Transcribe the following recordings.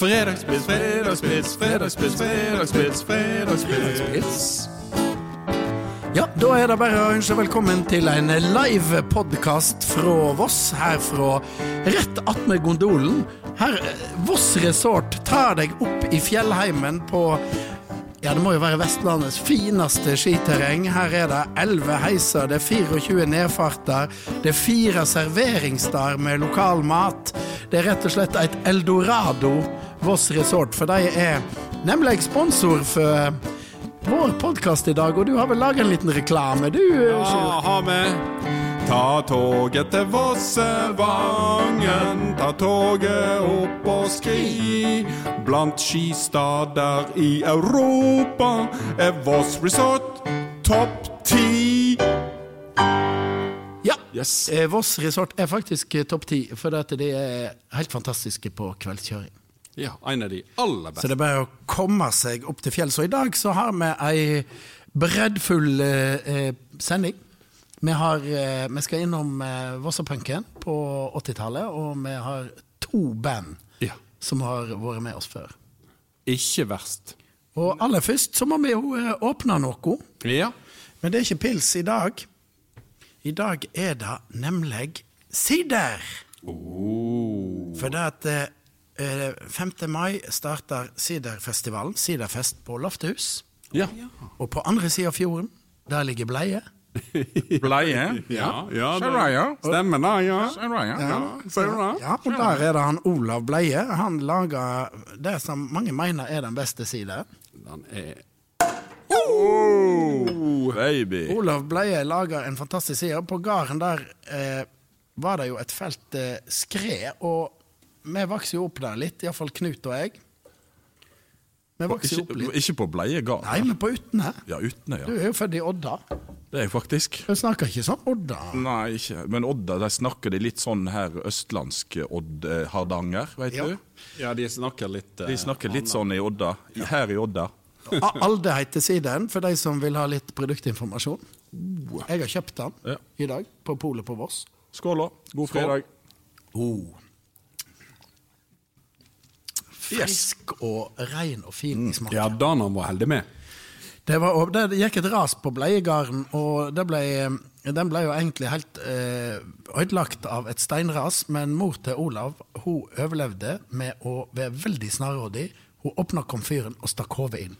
Fredagspils, fredagspils, fredagspils, fredagspils, fredagspils. Ja, da er det bare å ønske velkommen til en live podkast fra Voss, her fra rett attmed gondolen. Her, eh, Voss Resort tar deg opp i fjellheimen på ja, det må jo være Vestlandets fineste skiterreng. Her er det 11 heiser, det er 24 nedfarter, det er fire serveringssteder med lokal mat. Det er rett og slett et eldorado, Voss Resort, for de er nemlig sponsor for vår podkast i dag, og du har vel laga en liten reklame, du? Ja, ha med. Ta toget til Vossevangen, ta toget opp og skri. Blant skistader i Europa er Voss Resort topp ti. Ja. Yes. Eh, Voss Resort er faktisk eh, topp ti, for det de er helt fantastiske på kveldskjøring. Ja, en av de aller beste. Så det er bare å komme seg opp til fjells. Og i dag så har vi ei breddfull eh, eh, sending. Vi, har, eh, vi skal innom eh, Vossapunken på 80-tallet, og vi har to band Ja. som har vært med oss før. Ikke verst. Og aller først så må vi jo eh, åpne noe. Ja. Men det er ikke pils i dag. I dag er det nemlig sider. For det at eh, eh, 5. mai starter siderfestivalen, siderfest på Loftehus. Ja. Og på andre sida av fjorden, der ligger Bleie. Bleie? Ja, ja det stemmer da, ja. Saraya. Ja, Ja. Ja, og der er det han Olav Bleie. Han lager det som mange mener er den beste side Den er Oh, baby. Olav Bleie lager en fantastisk side. På gården der eh, var det jo et felt eh, skred, og vi vokste jo opp der litt, iallfall Knut og jeg. Vi vokste jo opp litt. ikke på Bleie gard? Nei, men på Utne. Ja, Utne, Du er jo født i Odda. Det er jeg faktisk. De snakker ikke sånn Odda. Nei, ikke. Men Odda, de snakker de litt sånn her østlandsk Odd eh, Hardanger, vet Ja. du? Ja, de snakker litt eh, De snakker litt sånn i Odda. Her i Odda. Alde heter siden, for de som vil ha litt produktinformasjon. Jeg har kjøpt den Ja. i dag på polet på Voss. Skål, da. God fredag. Oh. Frisk og rein og fin i smaken. Ja, den han var heldig med. Det, var, det gikk et ras på Bleiegarden, og det ble, den ble jo egentlig helt eh, ødelagt av et steinras, men mor til Olav hun overlevde med å være veldig snarrådig. Hun åpna komfyren og stakk hodet inn.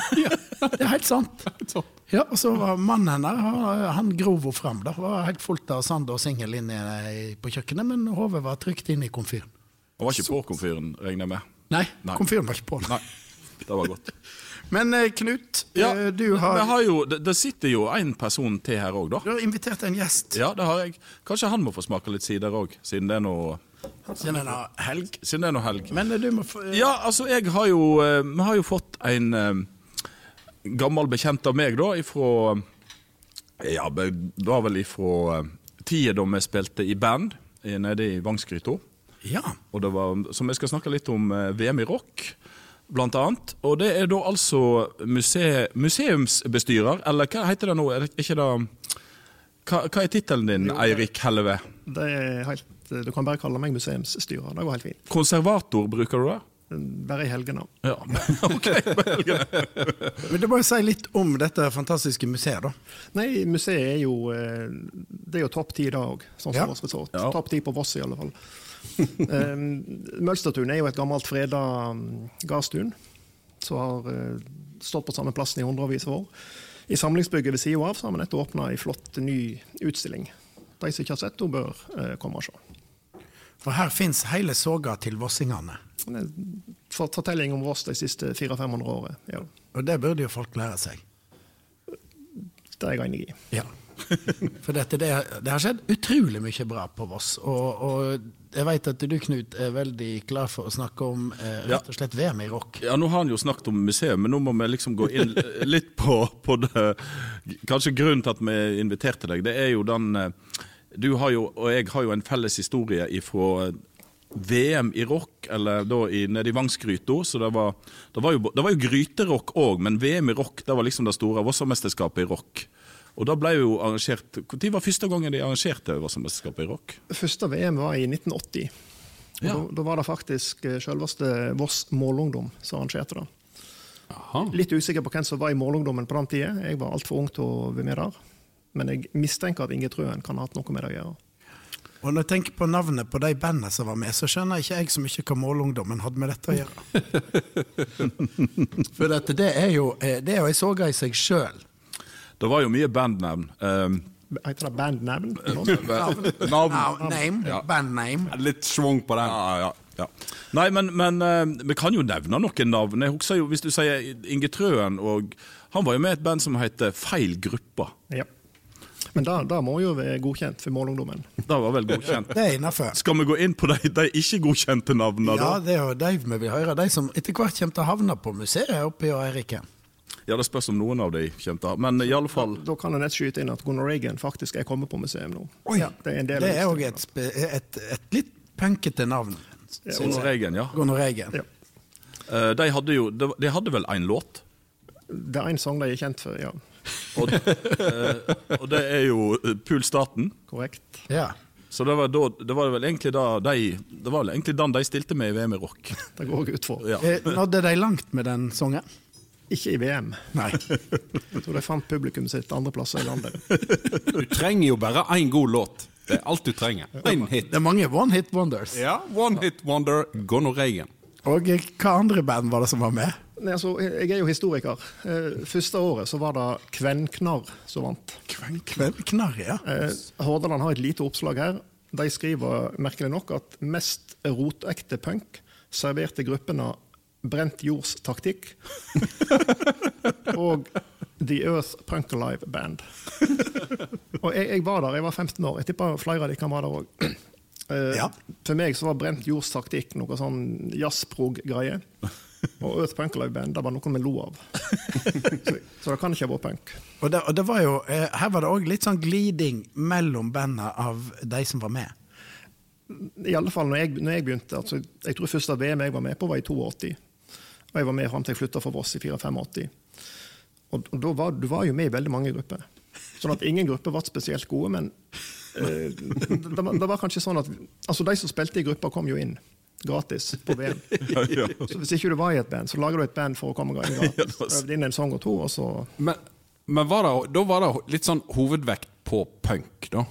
det er helt sant. Ja, og så var mannen hennes, han- grov henne fram. Det var helt fullt av sand og singel inne på kjøkkenet, men hodet var trygt inne i komfyren. Han var ikke på komfyren, regner jeg med. Nei, Nei. komfyren var ikke på. Nei, det var godt. Men eh, Knut, ja, du, Vi har, har jo, det, det sitter jo en person til her òg, da. du har invitert en gjest. Ja, det har jeg. Kanskje han må få smake litt sider òg, siden det er noe Siden det er helg. Siden det er noe helg. Men eh, du må få Ja, altså, jeg har jo eh, Vi har jo fått en eh, gammel bekjent av meg, da, ifra Ja, det var vel ifra eh, tida da vi spilte i band eh, nede i Vangsgryta. Ja. Og det var, som jeg skal snakke litt om eh, VM i rock, blant annet. Og det er da altså muse, museumsbestyrer, eller hva heter det nå? Er det ikke det Hva, hva er tittelen din, Eirik Helleve? Det er helt, du kan bare kalle meg museumsstyrer. Det går helt fint. Konservator, bruker du det? Bare i helgene. Ja. ok. Men du må jo si litt om dette fantastiske museet, da. Nei, museet er jo eh, Det er jo topp ti da òg, sånn som Ja. Voss Resort. Ja. Topp ti på Voss, i alle fall. um, Mølstertun er jo et gammelt freda um, gardstun som har eh, stått på samme plassen i hundrevis av år. I samlingsbygget ved sida av så har vi nettopp åpna ei flott ny utstilling. De som ikke har sett henne, bør eh, komme og se. For her fins hele soga til vossingene. Fortelling om Voss de siste 400-500 årene. Ja, Og det burde jo folk lære seg. det er jeg enig i. Ja. For dette, det, det har skjedd utrolig mye bra på Voss. Og, og jeg vet at du, Knut, er veldig klar for å snakke om eh, rett og slett VM i rock. Ja, Nå har han jo snakket om museum, men nå må vi liksom gå inn litt på, på det Kanskje grunnen til at vi inviterte deg, det er jo den eh, Du har jo, og jeg har jo en felles historie ifra VM i rock, eller da i, nede i Vangsgryta. Så det var, det var, jo, det var jo gryterock òg, men VM i rock det var liksom det store Vossamesterskapet i rock. Og da ble jo arrangert Når var første gangen de arrangerte Vossamesterskapet i rock? Første VM var i 1980. Og Da, da var det faktisk eh, selveste Voss Målungdom som arrangerte det. Aha. Litt usikker på hvem som var i Målungdommen på den tida. Jeg var altfor ung til å være med der. Men jeg mistenker at Inge Trøen kan ha hatt noe med det å gjøre. Og når jeg tenker på navnet på de bandene som var med, så skjønner ikke jeg så mye hva Målungdommen hadde med dette å gjøre. For dette, det er jo eh, det er jo i seg sjøl. Det var jo mye bandnavn. Um, Heter det bandnavn? navn Name, Ja. bandname. Litt schwung på den. Ja, ja, ja. Nei, men, men uh, vi kan jo nevne noen navn. Jeg husker jo, Hvis du sier Inge Trøen og Han var jo med i et band som heter Feil gruppa. Ja. Men det, det må jo være godkjent for Målungdommen. Det var vel godkjent. Det er innafor. Skal vi gå inn på de, de ikke-godkjente navnene, Ja, da? det er jo de vi vil høre. De som etter hvert kommer til å havne på museet oppe i Eiriken. Ja, Det spørs om noen av de kommer til Men i alle fall Da kan jeg nett skyte inn at Gunnar Reagan faktisk er kommet på museum nå. Ja, Det er en del det er òg et, et, et litt punkete navn. Gunnar Reagan, ja. Gunnar Reagan. Ja. Uh, De hadde jo De de hadde vel én låt? Det er én sang de er kjent for, ja. Og, uh, og det er jo eh, Pool Staten. Korrekt. Ja. Så det var, da, det var vel egentlig da de Det var vel egentlig den de stilte med i VM i rock. Det går jeg ut for. Ja. Eh, Nådde de langt med den sangen? Ikke i VM. Nei. Jeg tror de fant publikum sitt andre plasser i landet. Du trenger jo bare én god låt. Det er alt du trenger. Én hit. Det er mange one hit wonders. Ja, One Hit Wonder, Gonno Reagan. Og hva andre band var det som var med? Nei, altså, jeg er jo historiker. Eh, Første året så var det Kvenknarr som vant. Kvenknarr, ja. Eh, Hordaland har et lite oppslag her. De skriver merkelig nok at mest rotekte punk serverte gruppene Brent Jords taktikk og The Earth Punk Alive Band. Og jeg, jeg var der, jeg var 15 år. Jeg tipper flere av de kan være der òg. Ja. For meg så var Brent Jords taktikk noe sånn jazzprog-greie. Og Earth Punk Alive Band det var noe vi lo av. Så, så det kan ikke ha vært punk. Og det, og det var jo, uh, her var det òg litt sånn gliding mellom bandene av de som var med. I alle fall når jeg, når jeg begynte. Altså, jeg tror første VM jeg var med på, var i 82. Og jeg var med fram til jeg flytta fra Voss i 84. Og, og da var, du var jo med i veldig mange grupper. Sånn at ingen grupper var spesielt gode, men eh, det, var, det var kanskje sånn at altså de som spilte i grupper, kom jo inn gratis på VM. Ja, ja. Så hvis ikke du var i et band, så lager du et band for å komme inn gratis. Øvde inn en sang og to, og så Men, men var det, da var det litt sånn hovedvekt på punk, da?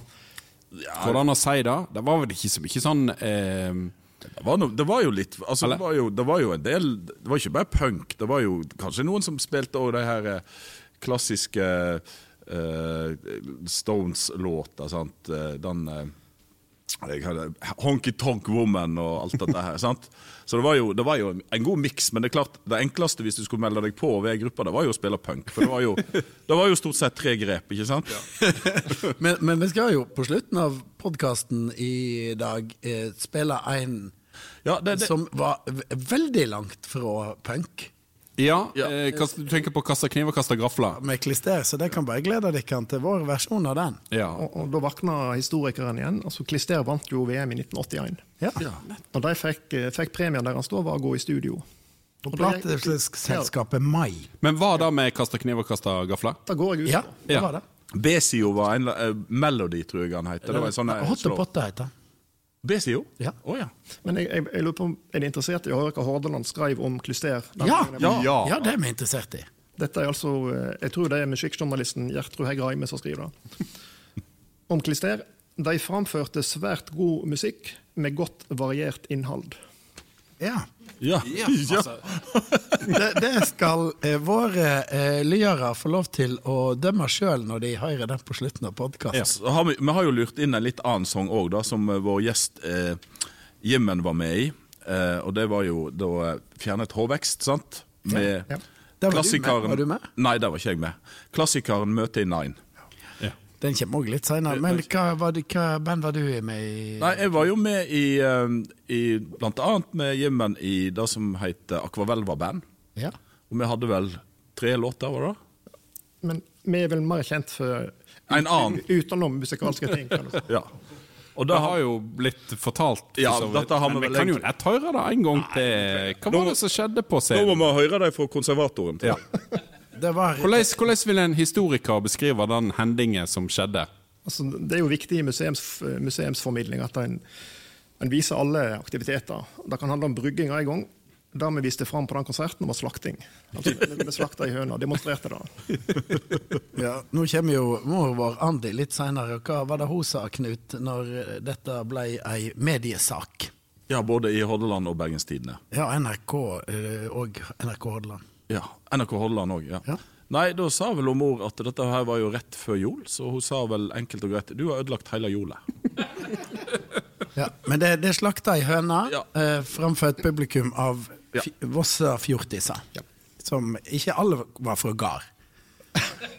Hvordan å si det? Det var vel ikke så mye sånn eh, Det var, no, det var jo litt altså, det, var jo, det var jo en del Det var ikke bare punk. Det var jo kanskje noen som spilte òg de her eh, klassiske uh, Stones-låter. sant? Eh, Den eh, jeg hadde Honky Tonk Woman og alt dette her. sant? Så det var, jo, det var jo en god miks, men det er klart, det enkleste hvis du skulle melde deg på ved gruppa, det var jo å spille punk. For det var jo, det var jo stort sett tre grep, ikke sant? Men, men vi skal jo på slutten av podkasten i dag eh, spille en Ja, det, det, som var veldig langt fra punk. Ja, Ja. Eh, kast, du tenker på kaste kniv og kaste gafler? Med klister, så det kan bare glede dere til vår versjon av den. Ja. og, og da våkna historikeren igjen. Altså, Klister vant jo VM i 1981. Ja. Og de fikk, eh, fikk premien deres da var å gå i studio. Og plateselskapet Mai. Men hva da med kaste kniv og kaste gafler? Da går jeg ut Ja, på. det Ja. var det. B-sida var en uh, Melody, tror jeg han heter. Det var en sånn eh, potte heter B-sida? Ja. Å ja. Men jeg, jeg, jeg lurer på om er de interessert i å høre hva Hordaland skrev om Klister? den Ja, ja, ja, det er vi interessert i. Dette er altså, eh, Jeg tror det er musikkjournalisten Gjertrud Hegg Reime som skriver det. Om Klister. De framførte svært god musikk med godt variert innhold. Ja. Ja. Ja, altså, Det, det skal eh, våre eh, lyere få lov til å dømme sjøl når de hører den på slutten av podkasten. Yes. vi, vi har jo lurt inn en litt annen sang òg, som eh, vår gjest eh, Jimmen var med i. Eh, og det var jo da eh, Fjernet hårvekst, sant? Med Ja. ja. var du med. Var du med? Nei, der var ikke jeg med. Klassikeren Møte i Nine. Den kommer òg litt seinere. Men hva, var det, hva band var du med i? Nei, jeg var jo med i, eh, i Blant annet med Jimmen i det som heter Akvavelva Band. Ja. Og vi hadde vel tre låter, var det? Men vi er vel mer kjent for En annen. utenom musikalske ting. kan du si. Ja. Og det har jo blitt fortalt. Ja, dette har vi vi kan jo nett høre det en gang til. Hva var det som skjedde på scenen? Nå må vi høre det fra konservatoren. Ja. Var Hvordan, hvordan vil en historiker beskrive den hendingen som skjedde? Altså, det er jo viktig i museums, museumsformidling at en En viser alle aktiviteter. Det kan handle om brygging en gang. Det vi viste fram på den konserten, var slakting. Altså, vi- slakta ei høne og demonstrerte det. Ja, nå kommer jo mor vår Andi litt seinere. Hva var det hun sa, Knut, når dette ble ei mediesak? Ja, både i Hordaland og Bergenstidene. Ja, NRK eh, og NRK Hordaland. Ja, NRK Hordaland òg. Ja. Ja. Nei, da sa vel hun mor at dette her var jo rett før jul, så hun sa vel enkelt og greit du har ødelagt hele jula'. Ja, men det, det slakta ei høne Ja. eh, framfor et publikum av Ja. Vossa fjortiser. Som ikke alle var fra gard.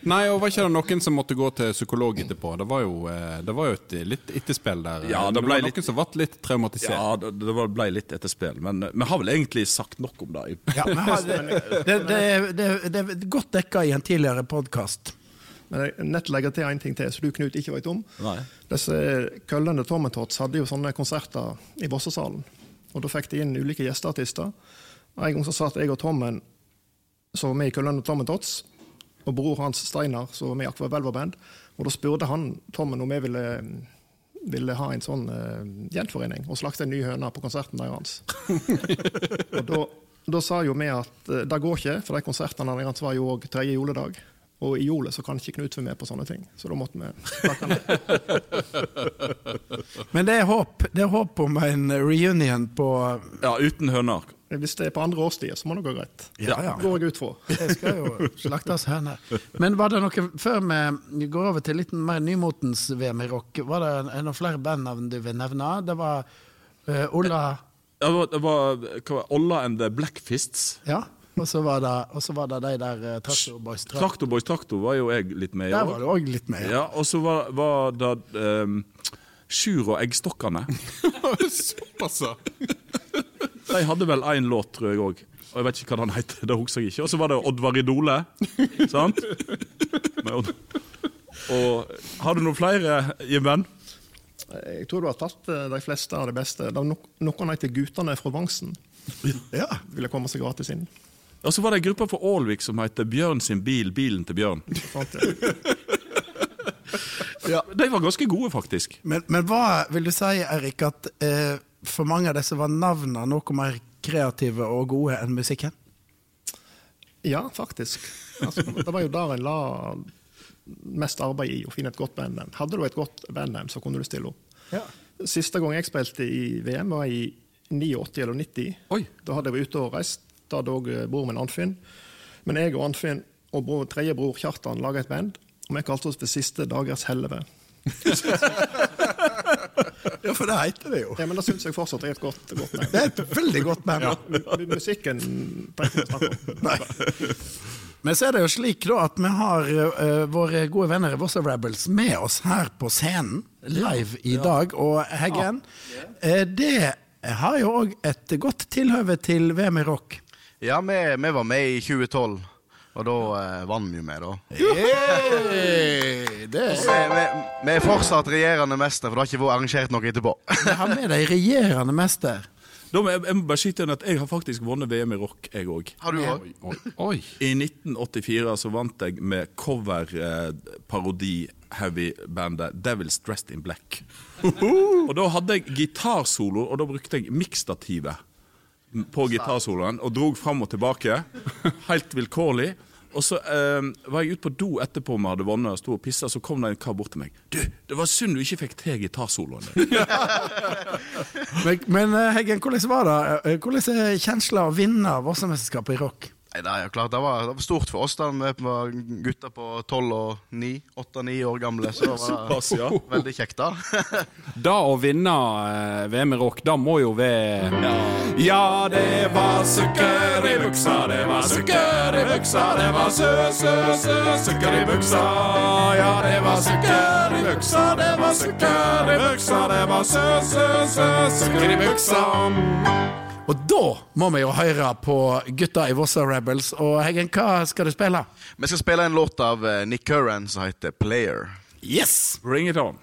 Nei, og var ikke det noen som måtte gå til psykolog etterpå? Det var jo, eh, det var jo et litt etterspill der. Ja, det det var litt- noen som ble litt traumatisert. Ja, det, det ble litt etterspill, men vi har vel egentlig sagt nok om det. Ja, men har- det, det, det, er- det, det er godt dekka i en tidligere podkast. Men jeg nett legger til en ting til, som du Knut ikke vet om. Nei. Disse køllene Tommetots hadde jo sånne konserter i Vossesalen. Og da fikk de inn ulike gjesteartister. Og En gang så satt jeg og Tommen, som var med i køllene Tommetots, og bror hans Steinar, som var med i Aqua Velva Band. Og da spurte han Tommen om jeg ville, ville ha en sånn uh, gjenforening og slakte en ny høne på konserten deres. og da, da sa jo vi at uh, det går ikke, for de konsertene deres var jo òg tredje juledag. Og i jula så kan ikke Knut være med på sånne ting. Så da måtte vi takke nei. Men det er håp. Det er håp om en reunion på Ja, uten høner. Hvis det er på andre årstider, så må det gå greit. Ja, ja. Går jeg ut fra. Det skal jo slaktes høner. Men var det noe, før vi går over til litt mer nymotens VM i rock, var det en- noen flere bandnavn du vil nevne? Det var uh, Olla Det var, det var hva var, Olla and the Blackfists. Ja. Og så var det, var det de der uh, Traktor Boys. Tra Traktor Boys Traktor var jo jeg litt med i der var du òg litt med. Ja, og så var, var det um, Sjur og Eggstokkene. Såpass. De hadde vel én låt, tror jeg òg. Og jeg vet ikke hva den heter. det husker jeg ikke. Og så var det Oddvar Idole. sant? Odd. Og har du noen flere, Jimben? Jeg tror du har tatt eh, de fleste av de beste. Det var no noen heter Gutane fra Vangsen. Ja. Ville komme seg gratis inn. Og så var det ei gruppe fra Ålvik som heter Bjørn sin bil, bilen til Bjørn. Sant, ja. Ja. De var ganske gode, faktisk. Men, men hva vil du si, Erik, at eh, for mange av disse var navnene noe mer kreative og gode enn musikken? ja, faktisk. Altså, det var jo der en la mest arbeid i å finne et godt bandnavn. Hadde du et godt bandnavn, så kunne du stille opp. Ja. Siste gang jeg spilte i VM, var i 89 eller 90. Oi. Da hadde jeg vært ute og reist. Da hadde òg bror min Anfinn. Men jeg og Anfinn og bror, tredje bror Kjartan laga et band. Og vi kalte oss for Siste dagers helvete. ja, for det heter det jo. Ja, men det syns jeg fortsatt er et godt, godt navn. Det er et veldig godt navn. Ja. Musikken trenger vi ikke snakke om. Nei. Men så er det jo slik da at vi har uh, våre gode venner i Vossa Rebels med oss her på scenen live i dag. Og Heggen, eh, det har jo òg et godt tilhøve til VM i rock. Ja, vi, vi var med i 2012, og da eh, vant vi jo med, da. Hey, det Vi, vi, vi er fortsatt regjerende mester, for det har ikke vært arrangert noe etterpå. Vi har med deg regjerende mester. Da må jeg, jeg må bare skyte inn at jeg har faktisk vunnet VM i rock, jeg òg. Har du òg? Oi. Oi. I 1984 så vant jeg med cover-parodi-heavy-bandet Devils Dressed in Black. og da hadde jeg gitarsolo, og da brukte jeg miksstativet på gitarsoloen og drog fram og tilbake. Helt vilkårlig. Og så eh, var jeg ute på do etterpå vi hadde vunnet og sto og pissa, så kom det en kar bort til meg. 'Du, det var synd du ikke fikk til gitarsoloen din'. Men, men eh, Heggen, hvordan var det? Eh, Hvordan er kjensla å vinne Vossemesterskapet i rock? Nei, det er jo klart, det var, det var stort for oss da vi var gutter på 12 og 9, 8-9 år gamle. Så det var Såpass, ja. veldig kjekt, da. Da å vinne eh, VM i rock, da må jo være Ja, det var sukker i buksa, det var sukker i buksa, det var sø, sø, sø, sukker i buksa. Ja, det var sukker i buksa, det var sukker i buksa, det var sø, sø, sø, sukker i buksa. Og da må vi jo høre på gutta i Vossa Rebels. Og Heggen, hva skal du spille? Vi skal spille en låt av eh, Nick Curran som heter 'Player'. Yes! Bring it on.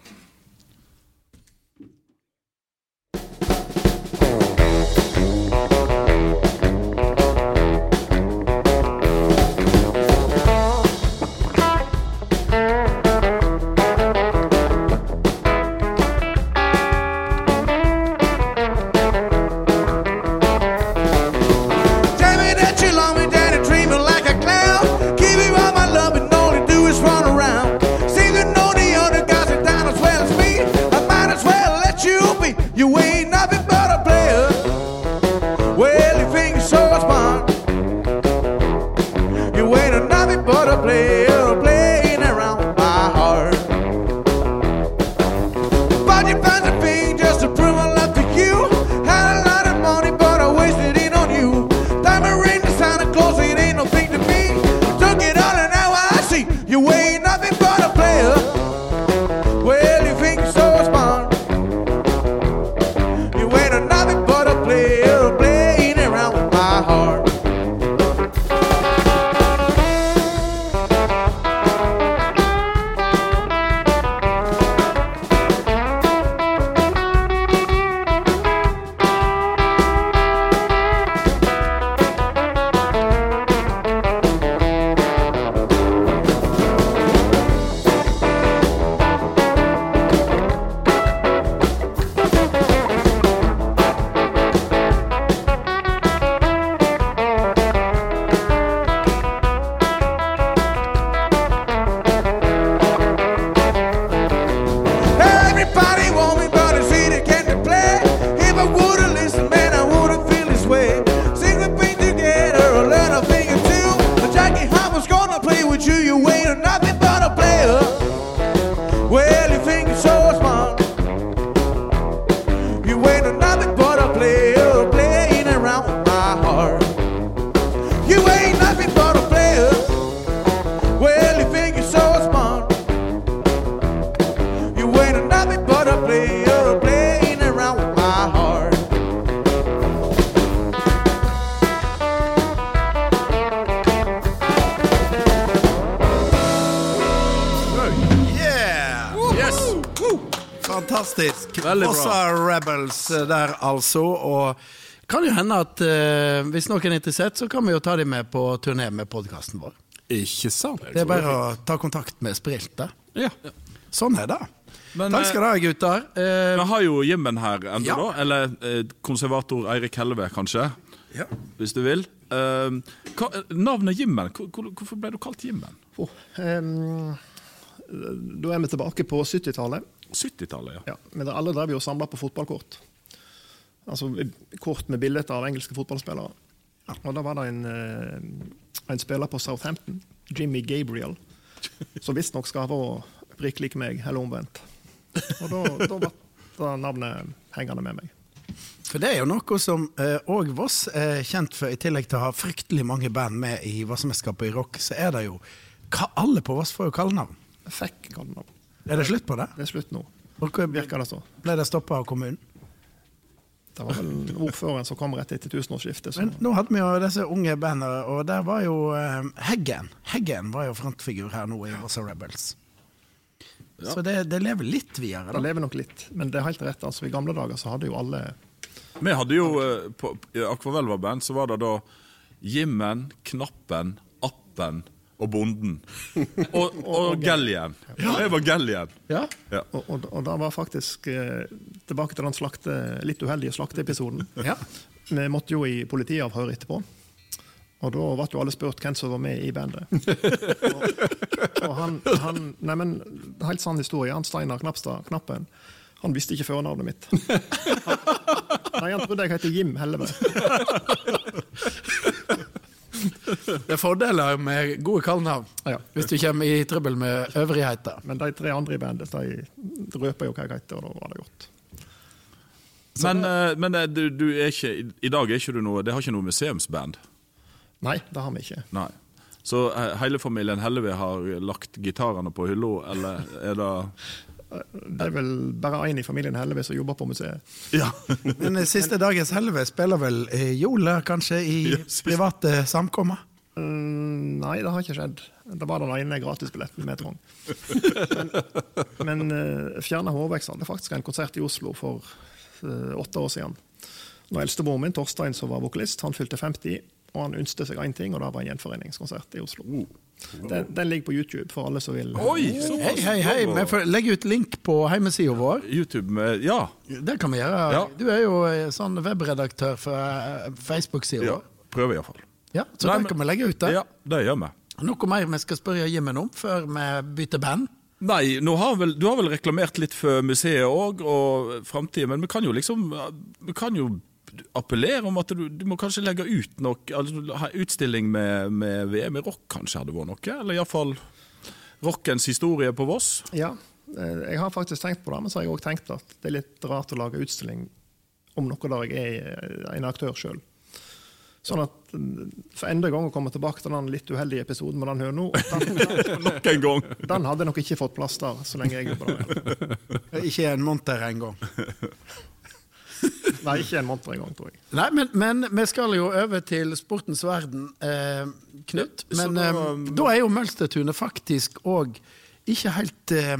Der, altså. Og kan jo hende at uh, hvis noen er interessert, så kan vi jo ta dem med på turné med podkasten vår. Ikke sant? Det er bare å ta kontakt med Sprilte. Ja. Sånn er det. Men, Takk skal du ha, gutter. Eh, Vi har jo Jimmen her ennå, Ja. da. Eller eh, konservator Eirik Helleve, kanskje. Ja. Hvis du vil. Uh, hva, navnet Jimmen, hvor, hvor- hvorfor ble du kalt Jimmen? Oh, um, da er vi tilbake på 70-tallet. 70-tallet, ja. Ja, men alle drev jo og samla på fotballkort. Altså kort med bilder av engelske fotballspillere. Og da var det en, eh, en spiller på Southampton, Jimmy Gabriel, som visstnok skal være prikk lik meg, eller omvendt. Og da, da ble navnet hengende med meg. For det er jo noe som òg Voss er kjent for, i tillegg til å ha fryktelig mange band med i Vossmesterskapet i rock, så er det jo hva Alle på Voss får jo kallenavn. Fikk kallenavn. Er det slutt på det? Det er slutt nå, Og virker det så. Ble det stoppa av kommunen? Det var vel ordføreren som kom rett etter tusenårsskiftet. Men nå hadde vi jo disse unge bandene, og der var jo eh, Heggen. Heggen var jo frontfigur her nå i Vossa Rebels. Så det, det lever litt videre, det lever nok litt. Men det er helt rett. altså I gamle dager så hadde jo alle Vi hadde jo eh, på i Akvavelva-band så var det da Jimmen, Knappen, Appen og Bonden. Og, og Gellien. Jeg var Gellien. Ja. Ja. Og, og, og da var faktisk eh, tilbake til den slakte, litt uheldige slakteepisoden. Ja. Vi måtte jo i politiavhør etterpå. Og da ble jo alle spurt hvem som var med i bandet. og, og han, han Nei, men helt sann historie. Han Steinar Knapstad, Knappen, han visste ikke førernavnet mitt. Han, nei, han trodde jeg het Jim Helleve. Det er fordeler med gode kallenavn Ja. hvis du kommer i trøbbel med øvrigheter. Men de tre andre i bandet de røper jo hva jeg heter, og da var det gjort. Men, det, men eh, du, du er ikke, i dag er ikke du noe Det har ikke noe museumsband? Nei, det har vi ikke. Nei. Så eh, hele familien Helleve har lagt gitarene på hylla, eller er det Det er vel bare én i familien Helleve som jobber på museet. Ja. Men eh, siste dagens helve spiller vel eh, Jola kanskje i yes. private samkommer? Mm, nei, det har ikke skjedd. Det var den ene gratisbilletten vi trong. Men, men Fjerna Hårveks hadde faktisk en konsert i Oslo for uh, åtte år siden. Når eldstebroren min, Torstein, som var vokalist, han fylte 50, og han ønsket seg én ting, og det var en gjenforeningskonsert i Oslo. Den, den ligger på YouTube for alle som vil. Oi! Hei, hei, hei. Vi får legge ut link på hjemmesida vår. YouTube Ja. Det kan vi gjøre. Ja. Du er jo eh, sånn webredaktør for eh, Facebook-sida ja. vår. Prøver iallfall. Ja, så Nei, den men- kan vi legge ut der. Ja, det gjør vi. Noe mer vi skal spørre Jimmen om før vi bytter band? Nei, nå har vel, du har vel reklamert litt for museet òg, og framtida, men vi kan jo liksom Vi kan jo appellere om at du, du må kanskje legge ut noe altså, utstilling med, med VM i rock, kanskje hadde vært noe? Eller iallfall rockens historie på Voss? Ja, eh, jeg har faktisk tenkt på det, men så har jeg òg tenkt at det er litt rart å lage utstilling om noe der jeg er eh, en aktør sjøl. Sånn at mm, for enda gang å komme tilbake til den litt uheldige episoden med den høna, Nok en gang. den hadde nok ikke fått plass der så lenge jeg jobber der. Ikke en monter engang. Nei, ikke en måned engang, tror jeg. Nei, men, men vi skal jo over til sportens verden, eh, Knut. Men da- eh, da er jo Mølstertunet faktisk òg ikke helt eh,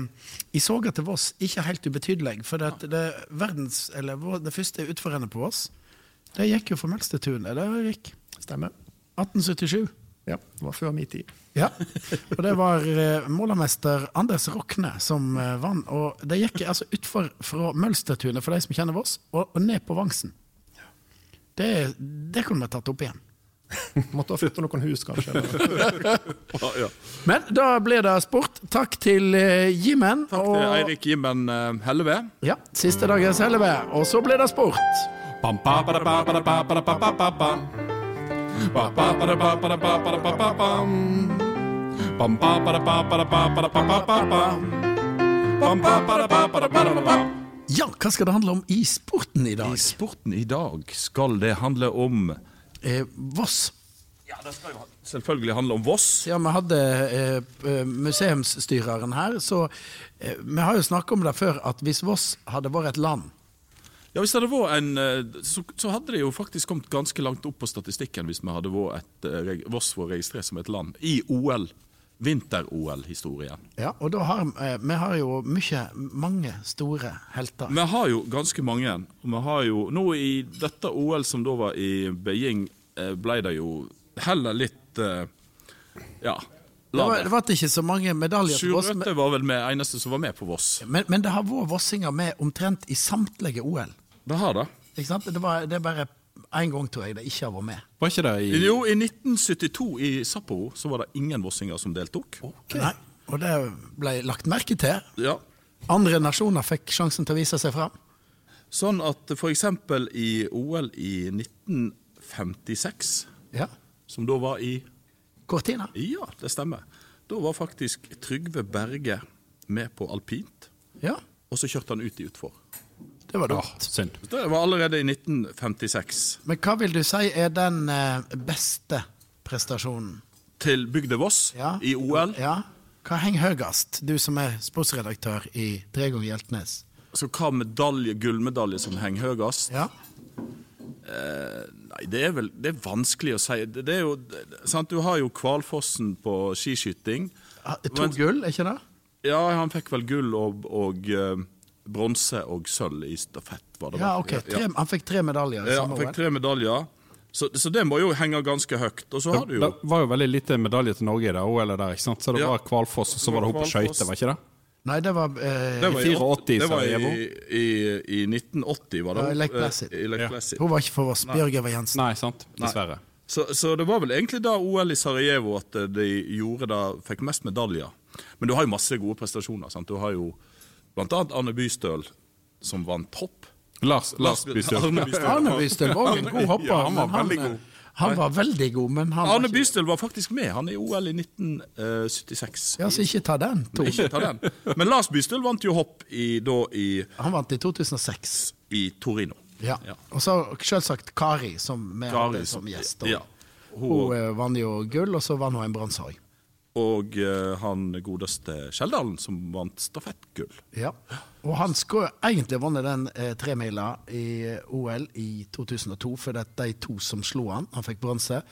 I soga til Voss ikke helt ubetydelig. For det, det, verdens, eller, det første utforrennet på Voss, det gikk jo for Mølstertunet, det, gikk. Stemmer. 1877. Ja, det var før min tid. Ja, og det var eh, målermester Anders Rokne som eh, vant. Og det gikk altså utfor fra Mølstertunet, for de som kjenner Voss, og, og ned på Vangsen. Det, det kunne vi tatt opp igjen. Måtte ha flytta noen hus, kanskje. eller- Ja, ja. Men da blir det sport. Takk til eh, Jimmen. Takk til Eirik Jimmen Helleve. Ja, siste dagens Helleve. Og så blir det sport. Bam, ba, ba, ba, Ja, hva skal det handle om i sporten i dag? I sporten i dag skal det handle om Eh, Voss. Selvfølgelig handle om Voss. Ja, vi hadde eh, eh, museumsstyreren her, så eh, vi har jo snakket om det før, at hvis Voss hadde vært et land Ja, hvis det hadde vært en, eh, så, så hadde det jo faktisk kommet ganske langt opp på statistikken hvis vi hadde vært et, eh, Voss var registrert som et land i OL vinter-OL-historien. Ja, og da har eh, vi har jo mye, mange store helter. Vi har jo ganske mange. Vi har jo, nå i dette OL som da var i Beijing, ble det jo heller litt Ja. Det var, det var ikke så mange medaljer til Voss, Sjurøtte var vel med, eneste som var med på Voss. men, men det har vært vossinger med omtrent i samtlige OL. Det har det. Ikke sant? Det, var, det er bare én gang, tror jeg, det ikke har vært med. Var ikke det i Jo, i 1972 i Sapporo så var det ingen vossinger som deltok. Nei, og det ble lagt merke til. Ja. Andre nasjoner fikk sjansen til å vise seg fram. Sånn at eksempel i OL i 1956, Ja. som da var i Cortina. Ja, det stemmer. Da var faktisk Trygve Berge med på alpint, Ja, og så kjørte han ut i utfor. Det var dumt. Ja, synd. Det var allerede i 1956. Men hva vil du si er den eh, beste prestasjonen? Til Bygde Voss Ja. i OL. Ja. Hva henger høyest, du som er sportsredaktør i Drego Hjeltnes? Så hva medalje, gullmedalje som henger høyest? Ja. Nei, det er vel det er vanskelig å si. Det det er jo, det- sant? Du har jo Kvalfossen på skiskyting. To Men- gull, er ikke det? Ja, han fikk vel gull og, og eh, bronse og sølv i stafett, var det Ja, ok. Tre, han fikk tre medaljer Ja, han fikk tre medaljer. Så, så det må jo henge ganske høyt. Og så har du Det var jo veldig lite medalje til Norge i det OL-et der, ikke sant? Så det Ja. var Kvalfoss, og så var det hun på skøyter, var ikke det? Nei, det var eh, Det var i 84 Det var i, i, i 1980, var det? Ja, i Lake Eh, Placid. I Lake Ja. Hun var ikke for oss. Bjørg Eva Jensen. Nei, sant? Dessverre. Så, så det var vel egentlig da OL i Sarajevo at eh, de gjorde det, fikk mest medaljer. Men du har jo masse gode prestasjoner. sant? Du har jo blant annet Arne Bystøl, som vant hopp. Lars, Lars Bystøl. Arne Bystøl. Arne Bystøl var en god hopper. Ja, han var han, veldig god. Han var veldig god, men han Arne Bystøl var faktisk med. Han er i OL i 1976. Ja, så ikke ta den. To. Ikke ta den. Men Lars Bystøl vant jo hopp i, da i, Han vant i 2006. i Torino. Ja. Ja. Og så selvsagt Kari, som vi hadde som gjest. Ja. Hun Hun, eh, vant jo gull, og så vant hun en bronse òg. Og eh, han godeste Skjeldalen, som vant stafettgull. Ja. Og han skulle egentlig vunnet den eh, tremila i eh, OL i 2002, for det er de to som slo han, han fikk bronse,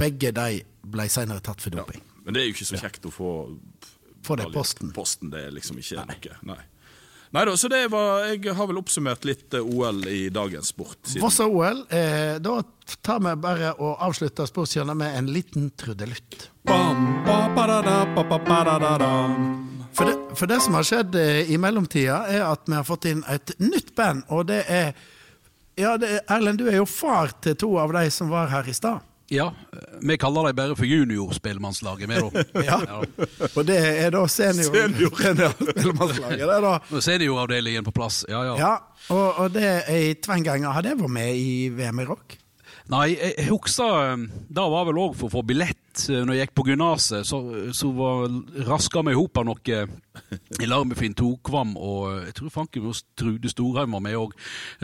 begge de ble senere tatt for doping. Men det er jo ikke så kjekt å få Få det posten. Posten, Det er liksom ikke noe. Nei. Nei da, så det var Jeg har vel oppsummert litt eh, OL i dagens sport. siden- Vossa OL, eh, da tar vi bare og avslutter sportshjørnet med en liten trudelutt. For det, for det som har skjedd eh, i mellomtida, er at vi har fått inn et nytt band, og det er Ja, det er, Erlend, du er jo far til to av de som var her i stad. Ja, vi kaller dem bare for juniorspellemannslaget. vi da. Ja. Og det er da senior seniorspillemannslaget. Senior Senioravdelingen på plass. Ja, ja. Ja, og, og det er i Tvenganger. Har det vært med i VM i rock? Nei, jeg jeg husker Det Da var vel òg for å få billett eh, når jeg gikk på gymnaset. Så, så var, raska vi i hop noe i lag med Finn Tokvam og eh, jeg tror fanken hos Trude Storheim var med òg.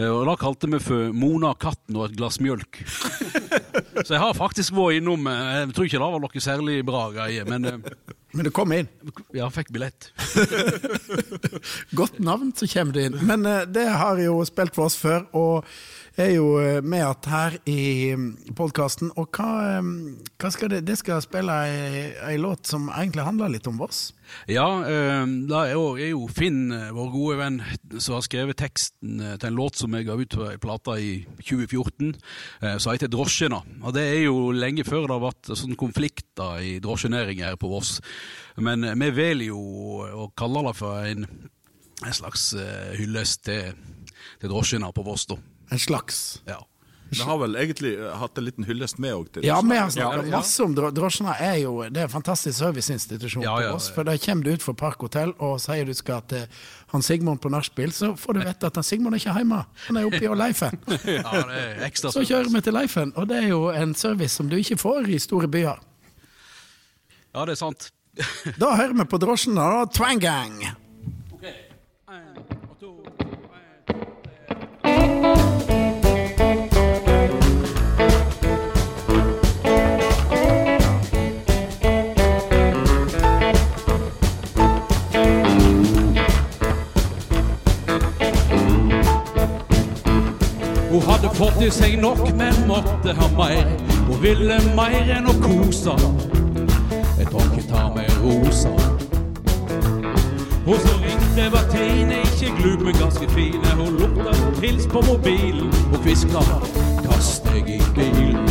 Og da kalte vi for Mona katten og et glass mjølk. Så jeg har faktisk vært innom eh, Jeg tror ikke det var noe særlig bra greie, men eh, Men du kom inn. ja, fikk billett. Godt navn, så kommer du inn. Men eh, det har jo spilt for oss før, og er jo eh, med at her i podkasten. Og hva, eh, hva skal det Det skal spille ei, ei låt som egentlig handler litt om Voss. Ja, eh, det er jo, Finn, eh, vår gode venn, som har skrevet teksten til en låt som jeg ga ut på ei plate i 2014, eh, som heter 'Drosjena'. Og Det er jo lenge før det har vært sånn konflikter i drosjenæringen her på Voss. Men vi velger jo å kalle det for en, en slags hyllest til, til drosjene på Voss, da. En slags. Ja. Vi har vel egentlig eh, hatt en liten hyllest med òg til Ja, vi har Ja, snakka ja. masse om drosjene. er jo Det er en fantastisk serviceinstitusjon Ja, ja, ja, Voss. oss. For da kommer du ut fra Park hotell og sier du skal til han Sigmund på nachspiel, så får du vite at han Sigmund er ikke hjemme. Han er oppe i Leifen. ja, det er Så kjører vi til Leifen, og det er jo en service som du ikke får i store byer. Ja, det er sant. Da hører vi på drosjene, da. Twangang! Hun hadde fått i seg nok, men måtte ha mer. Hun ville mer enn å kose. Jeg tror ikke ta meg rosa. Hun så ringte Bertine, ikke glup, men ganske fine. Hun lukta pils på mobilen Hun hviska 'kast deg i bilen'.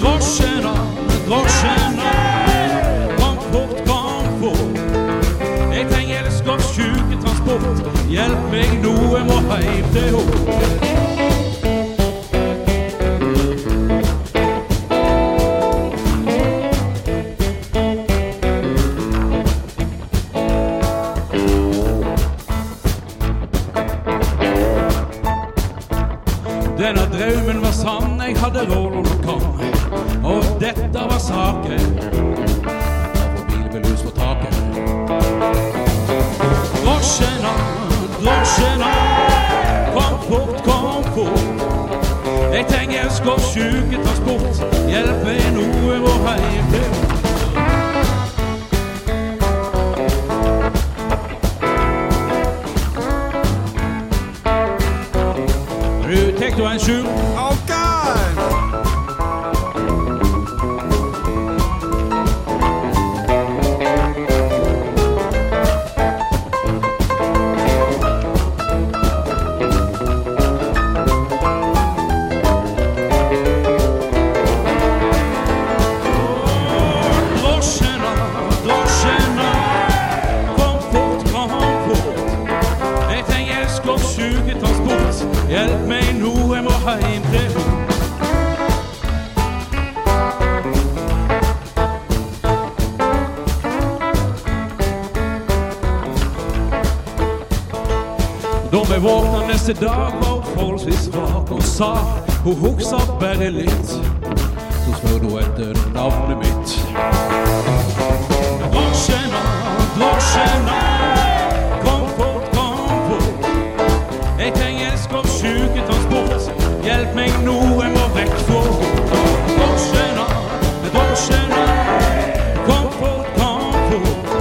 Drosjene, drosjene, Hjelp meg nå, jeg må heim til ho. Denne drømmen var sann, jeg hadde råd og kom. Og dette var saken. Og bilbelus på taket. Drosjene, drosjene, kom fort, kom fort. Jeg trenger elsker sjuketransport. Hjelp meg noe må heim til Du, tek du en sjur? Våkna neste dag, var hun forholdsvis svak. og sa hun huksa bare litt. Så spør hun etter navnet mitt. Drosjene, drosjene, kom fort, kom fort. Jeg trenger elsker sjuketransport. Hjelp meg nå, jeg må vekk henne. Drosjene, drosjene, kom fort, kom fort.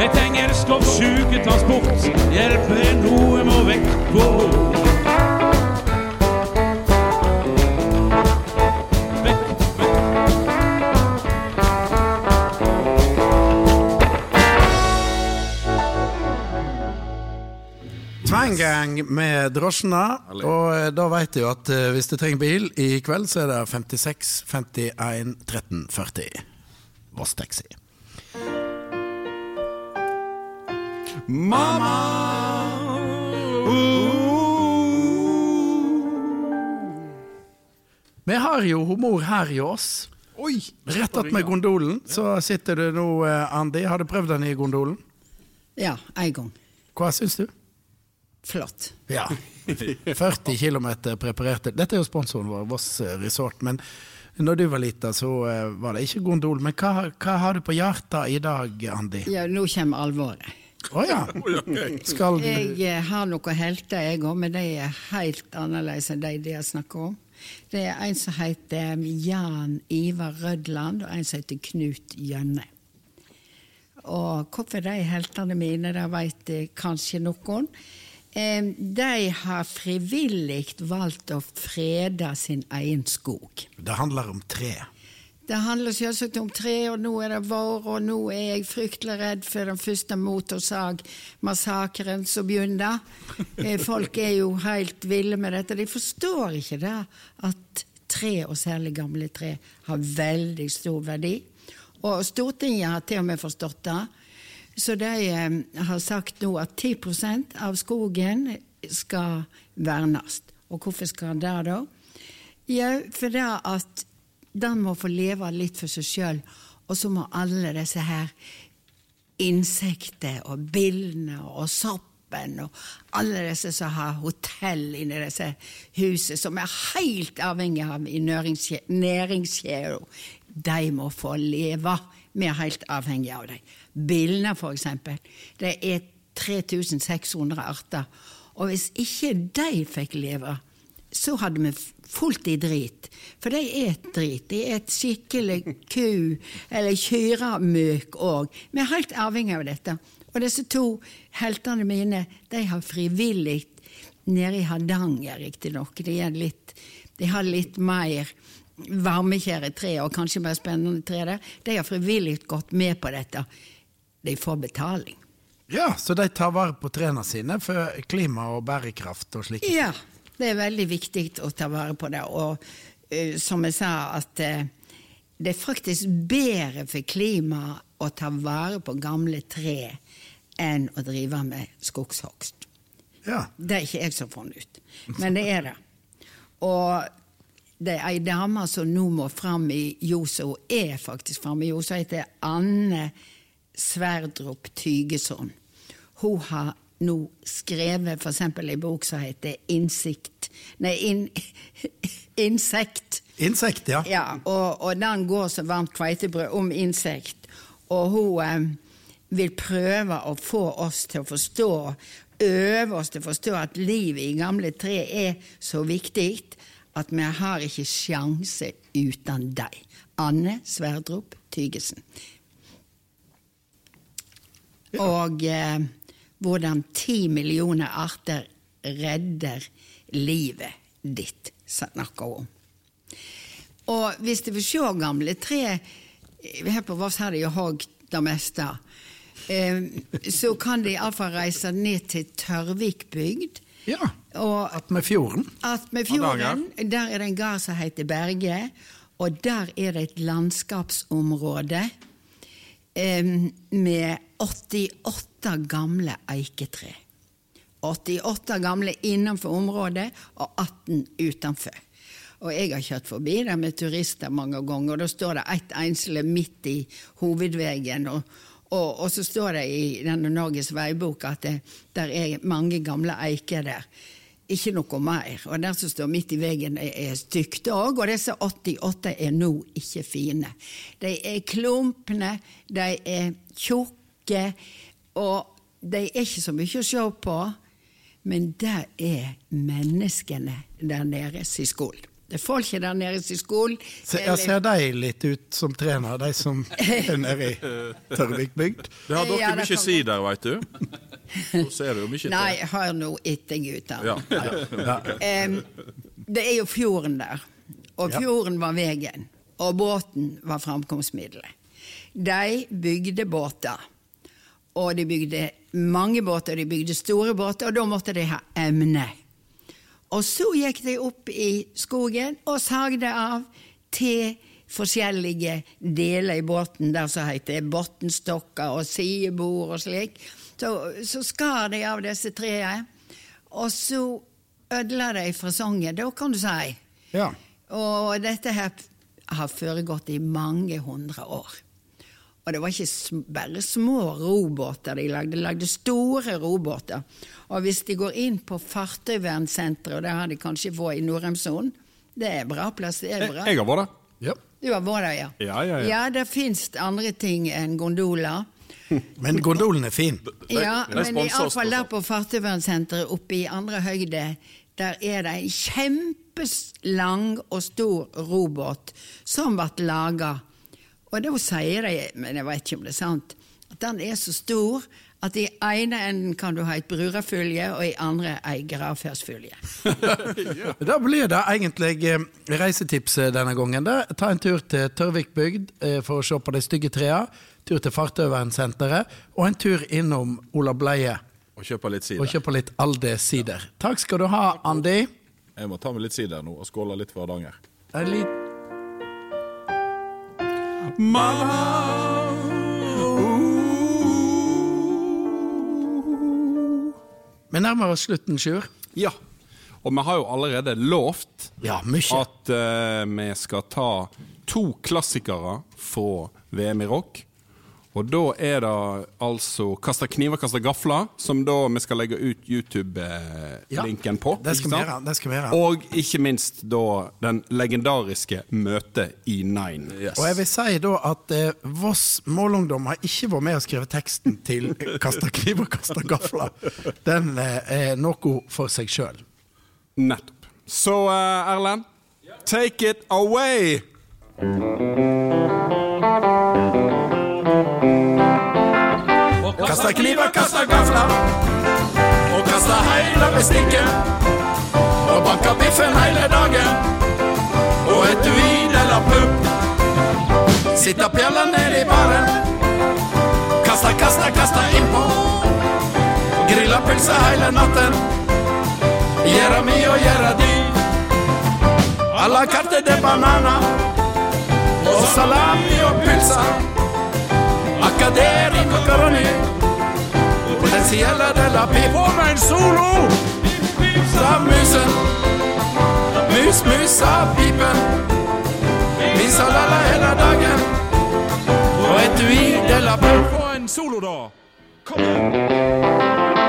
Jeg trenger elsker sjuketransport. Hjelp meg nå, Vekk, vekk. Tvangang med drosjene. Og eh, da vet du at eh, hvis du trenger bil i kveld, så er det 56 51 13 40. Voss Taxi. Vi har jo humor her i oss. Oi! Rett attmed gondolen så sitter du nå, Andy. Andi. Har du prøvd den i gondolen? Ja, en gang. Hva syns du? Flott. Ja. 40 km preparerte. Dette er jo sponsoren vår, Voss Resort. Men når du var lita, så eh, var det ikke gondol. Men hva, hva har du på hjertet i dag, Andi? Ja, nå kommer alvoret. Å ja. Skal du Jeg eh, har noen helter, jeg òg, men de er helt annerledes enn de de har snakka om. Det er en som heter Jan Ivar Rødland, og en som heter Knut Gjønne. Og hvorfor de heltene mine, det vet kanskje noen. De har frivillig valgt å frede sin egen skog. Det handler om tre. Det handler selvsagt om tre, og nå er det vår, og nå er jeg fryktelig redd for den første motorsagmassakren som begynner. Eh, Folk er jo helt ville med dette. De forstår ikke det at tre, og særlig gamle tre, har veldig stor verdi. Og Stortinget har til og med forstått det. Så de eh, har sagt nå at 10% av skogen skal vernes. Og hvorfor skal det da? Jau, for det at den må få leve litt for seg sjøl, og så må alle disse her insekter og billene og soppen og alle disse som har hotell inni disse husene, som er helt avhengig av næringskjeden, de må få leve. Vi er helt avhengig av dem. Billene, for eksempel. Det er 3600 arter. Og hvis ikke de fikk leve, så hadde vi fullt i drit. For de et drit. De et skikkelig ku- eller kyramøk òg. Vi er helt avhengig av dette. Og disse to heltene mine, de har frivillig nede i Hardanger, riktignok. De, litt- de har litt mer varmekjære tre, og kanskje mer spennende tre der, de har frivillig gått med på dette. De får betaling. Ja, så de tar vare på trærne sine for klima og bærekraft og slikt. Ja, det er veldig viktig å ta vare på det. Og uh, som jeg sa, at uh, det er faktisk bedre for klimaet å ta vare på gamle tre enn å drive med skogshogst. Ja. Det er ikke jeg som funnet ut, men det er det. Og det er ei dame som nå må fram i ljoset, hun er faktisk framme i ljoset, heter Anne Sverdrup Tygeson. Hun har nå skrevet f.eks. i bok som heter Innsikt Nei, in, Insekt. Insekt, ja. Ja, og, og den går som varmt kveitebrød om insekt. Og hun eh, vil prøve å få oss til å forstå, øve oss til å forstå at livet i gamle tre er så viktig at vi har ikke sjanse uten deg. Anne Sverdrup Tygesen. Og eh, hvordan ti millioner arter redder livet ditt, snakker hun om. Og hvis du vil se gamle tre Her på Voss har de jo hogd det meste. Eh, så kan de iallfall reise ned til Tørvikbygd. Ja, Og At med fjorden. Attmed fjorden, der er det en gard som heter Berge, og der er det et landskapsområde eh, med 88 gamle eiketre. 88 gamle innenfor området og 18 utenfor. Og jeg har kjørt forbi der med turister mange ganger, og da står det ett ensle midt i hovedveien. Og, og, og så står det i denne Norges veibok at det der er mange gamle eiker der. Ikke noe mer. Og der som står midt i veggen, er, stygt òg. Og disse 88 er nå ikke fine. De er klumpne, de er tjukke, og de er ikke så mye å se på. Men det er menneskene der nede sin skole. Det er folket der nede i skolen. Se, jeg ser de litt ut som trener, de som er nede i Tørvikbygd? Det har dere Ja, mye kan si der, veit du. Så ser du jo mye Nei, Nei, hør nå etter, gutter. Ja. Em, det er jo fjorden der, og fjorden var veien, og båten var framkomstmiddelet. De bygde båter, og de bygde mange båter, de bygde store båter, og da måtte de ha emne. Og så gikk de opp i skogen og sagde av til forskjellige deler i båten, der som heter bunnstokker og sidebord og slik. Så, så skar de av disse trærne, og så ødela de fasongen, da kan du si. Ja. Og dette her har foregått i mange hundre år. Og det var ikke bare små robåter de lagde, de lagde store robåter. Og hvis de går inn på Fartøyvernsenteret, og det har de kanskje få i Nordheimssonen, det er bra plass, det er bra. Jeg har vært der. Ja. Du har vært der, ja? Ja, ja, ja. Ja, det fins andre ting enn gondoler. Men gondolen er fin. Ja, men iallfall der på Fartøyvernsenteret oppe i andre høyde, der er det en kjempelang og stor robåt som ble laga. Og da sier de, men jeg vet ikke om det er sant, at den er så stor at i ene enden kan du ha et brurafylje, og i andre ei gravferdsfylje. Da blir det egentlig eh, reisetipset denne gangen. Da. Ta en tur til Tørvikbygd eh, for å se på de stygge trærne. Tur til Fartøyvernsenteret, og en tur innom Ola Bleie Og kjøpe litt sider. og kjøpe litt Alde sider. Takk skal du ha, Andi. Jeg må ta med litt sider nå og skåle litt for Hardanger. En lit- Vi nærmer oss slutten, Sjur. Ja. Og vi har jo allerede lovt Ja, at uh, vi skal ta to klassikere fra VM i rock. Og da er det altså Kasta kniver, kasta gafler, som da vi skal legge ut YouTube-linken på. det skal vi gjøre, det skal vi gjøre. Og ikke minst da den legendariske Møtet i Nine. Og jeg vil si da at eh, Voss målungdom har ikke vært med og skrevet teksten til 'Kasta kniver, kasta gafler'. Den eh, er noe for seg sjøl. Nettopp. Så eh, Erlend, take it away! Kasta kniver, kasta gafler, og kasta heile bestikket. Og banka biffen heile dagen, og et pupp. Sitta pjalla ned i baren. Kasta, kasta, kasta innpå. Grilla pølse heile natten. Gjera mi og gjera di. A la carte de banana. Og salami og pølse. Accaderi macaroni. Potensiella della Pipo meg en solo! Sa musen. Mus, mus, sa pipen. Vi sa la-la hele dagen. Og etui della Pipo en solo, da! Kom igjen!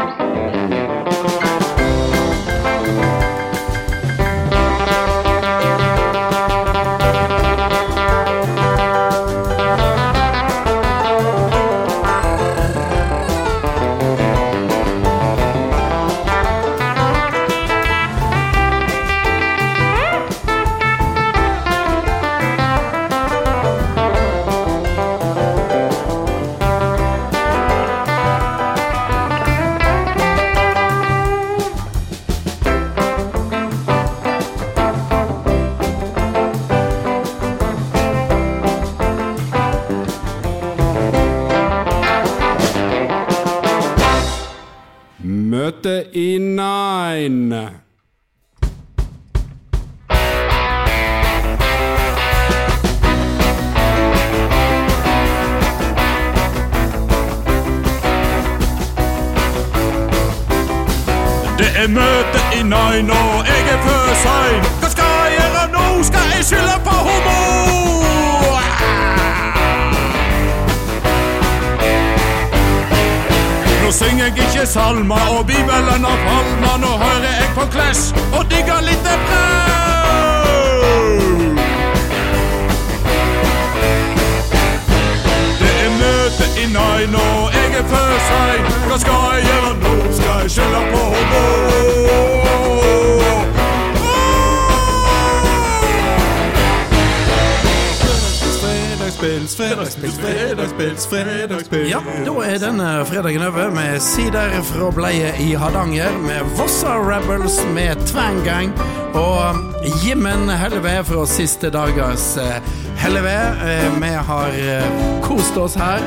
Fredagspils, fredagspils, fredagspils, fredagspils. Ja, da er denne fredagen over med sider fra bleie i Hardanger, med Vossa Rebels med Tvangang og Jimmen Helleve fra siste dagers eh, Helleve. Eh, Vi har eh, kost oss her,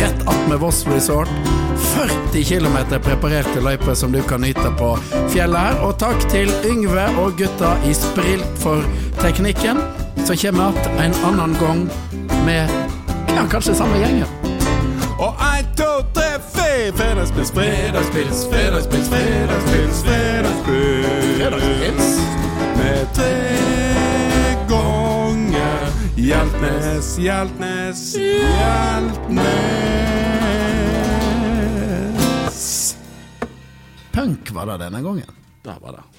rett attmed Voss Resort. 40 km preparerte løyper som du kan nyte på fjellet her. Og takk til Yngve og gutta i Sprilt for teknikken. Så kommer vi igjen en annen gang med ja, kanskje samme gjengen. Og ein, to, tre, fire. Fredagspils, fredagspils, fredagspils, fredagspils. Fredagspils? Med tre ganger Hjeltnes, Hjeltnes, Hjeltnes. Punk var det denne gangen. Det var det.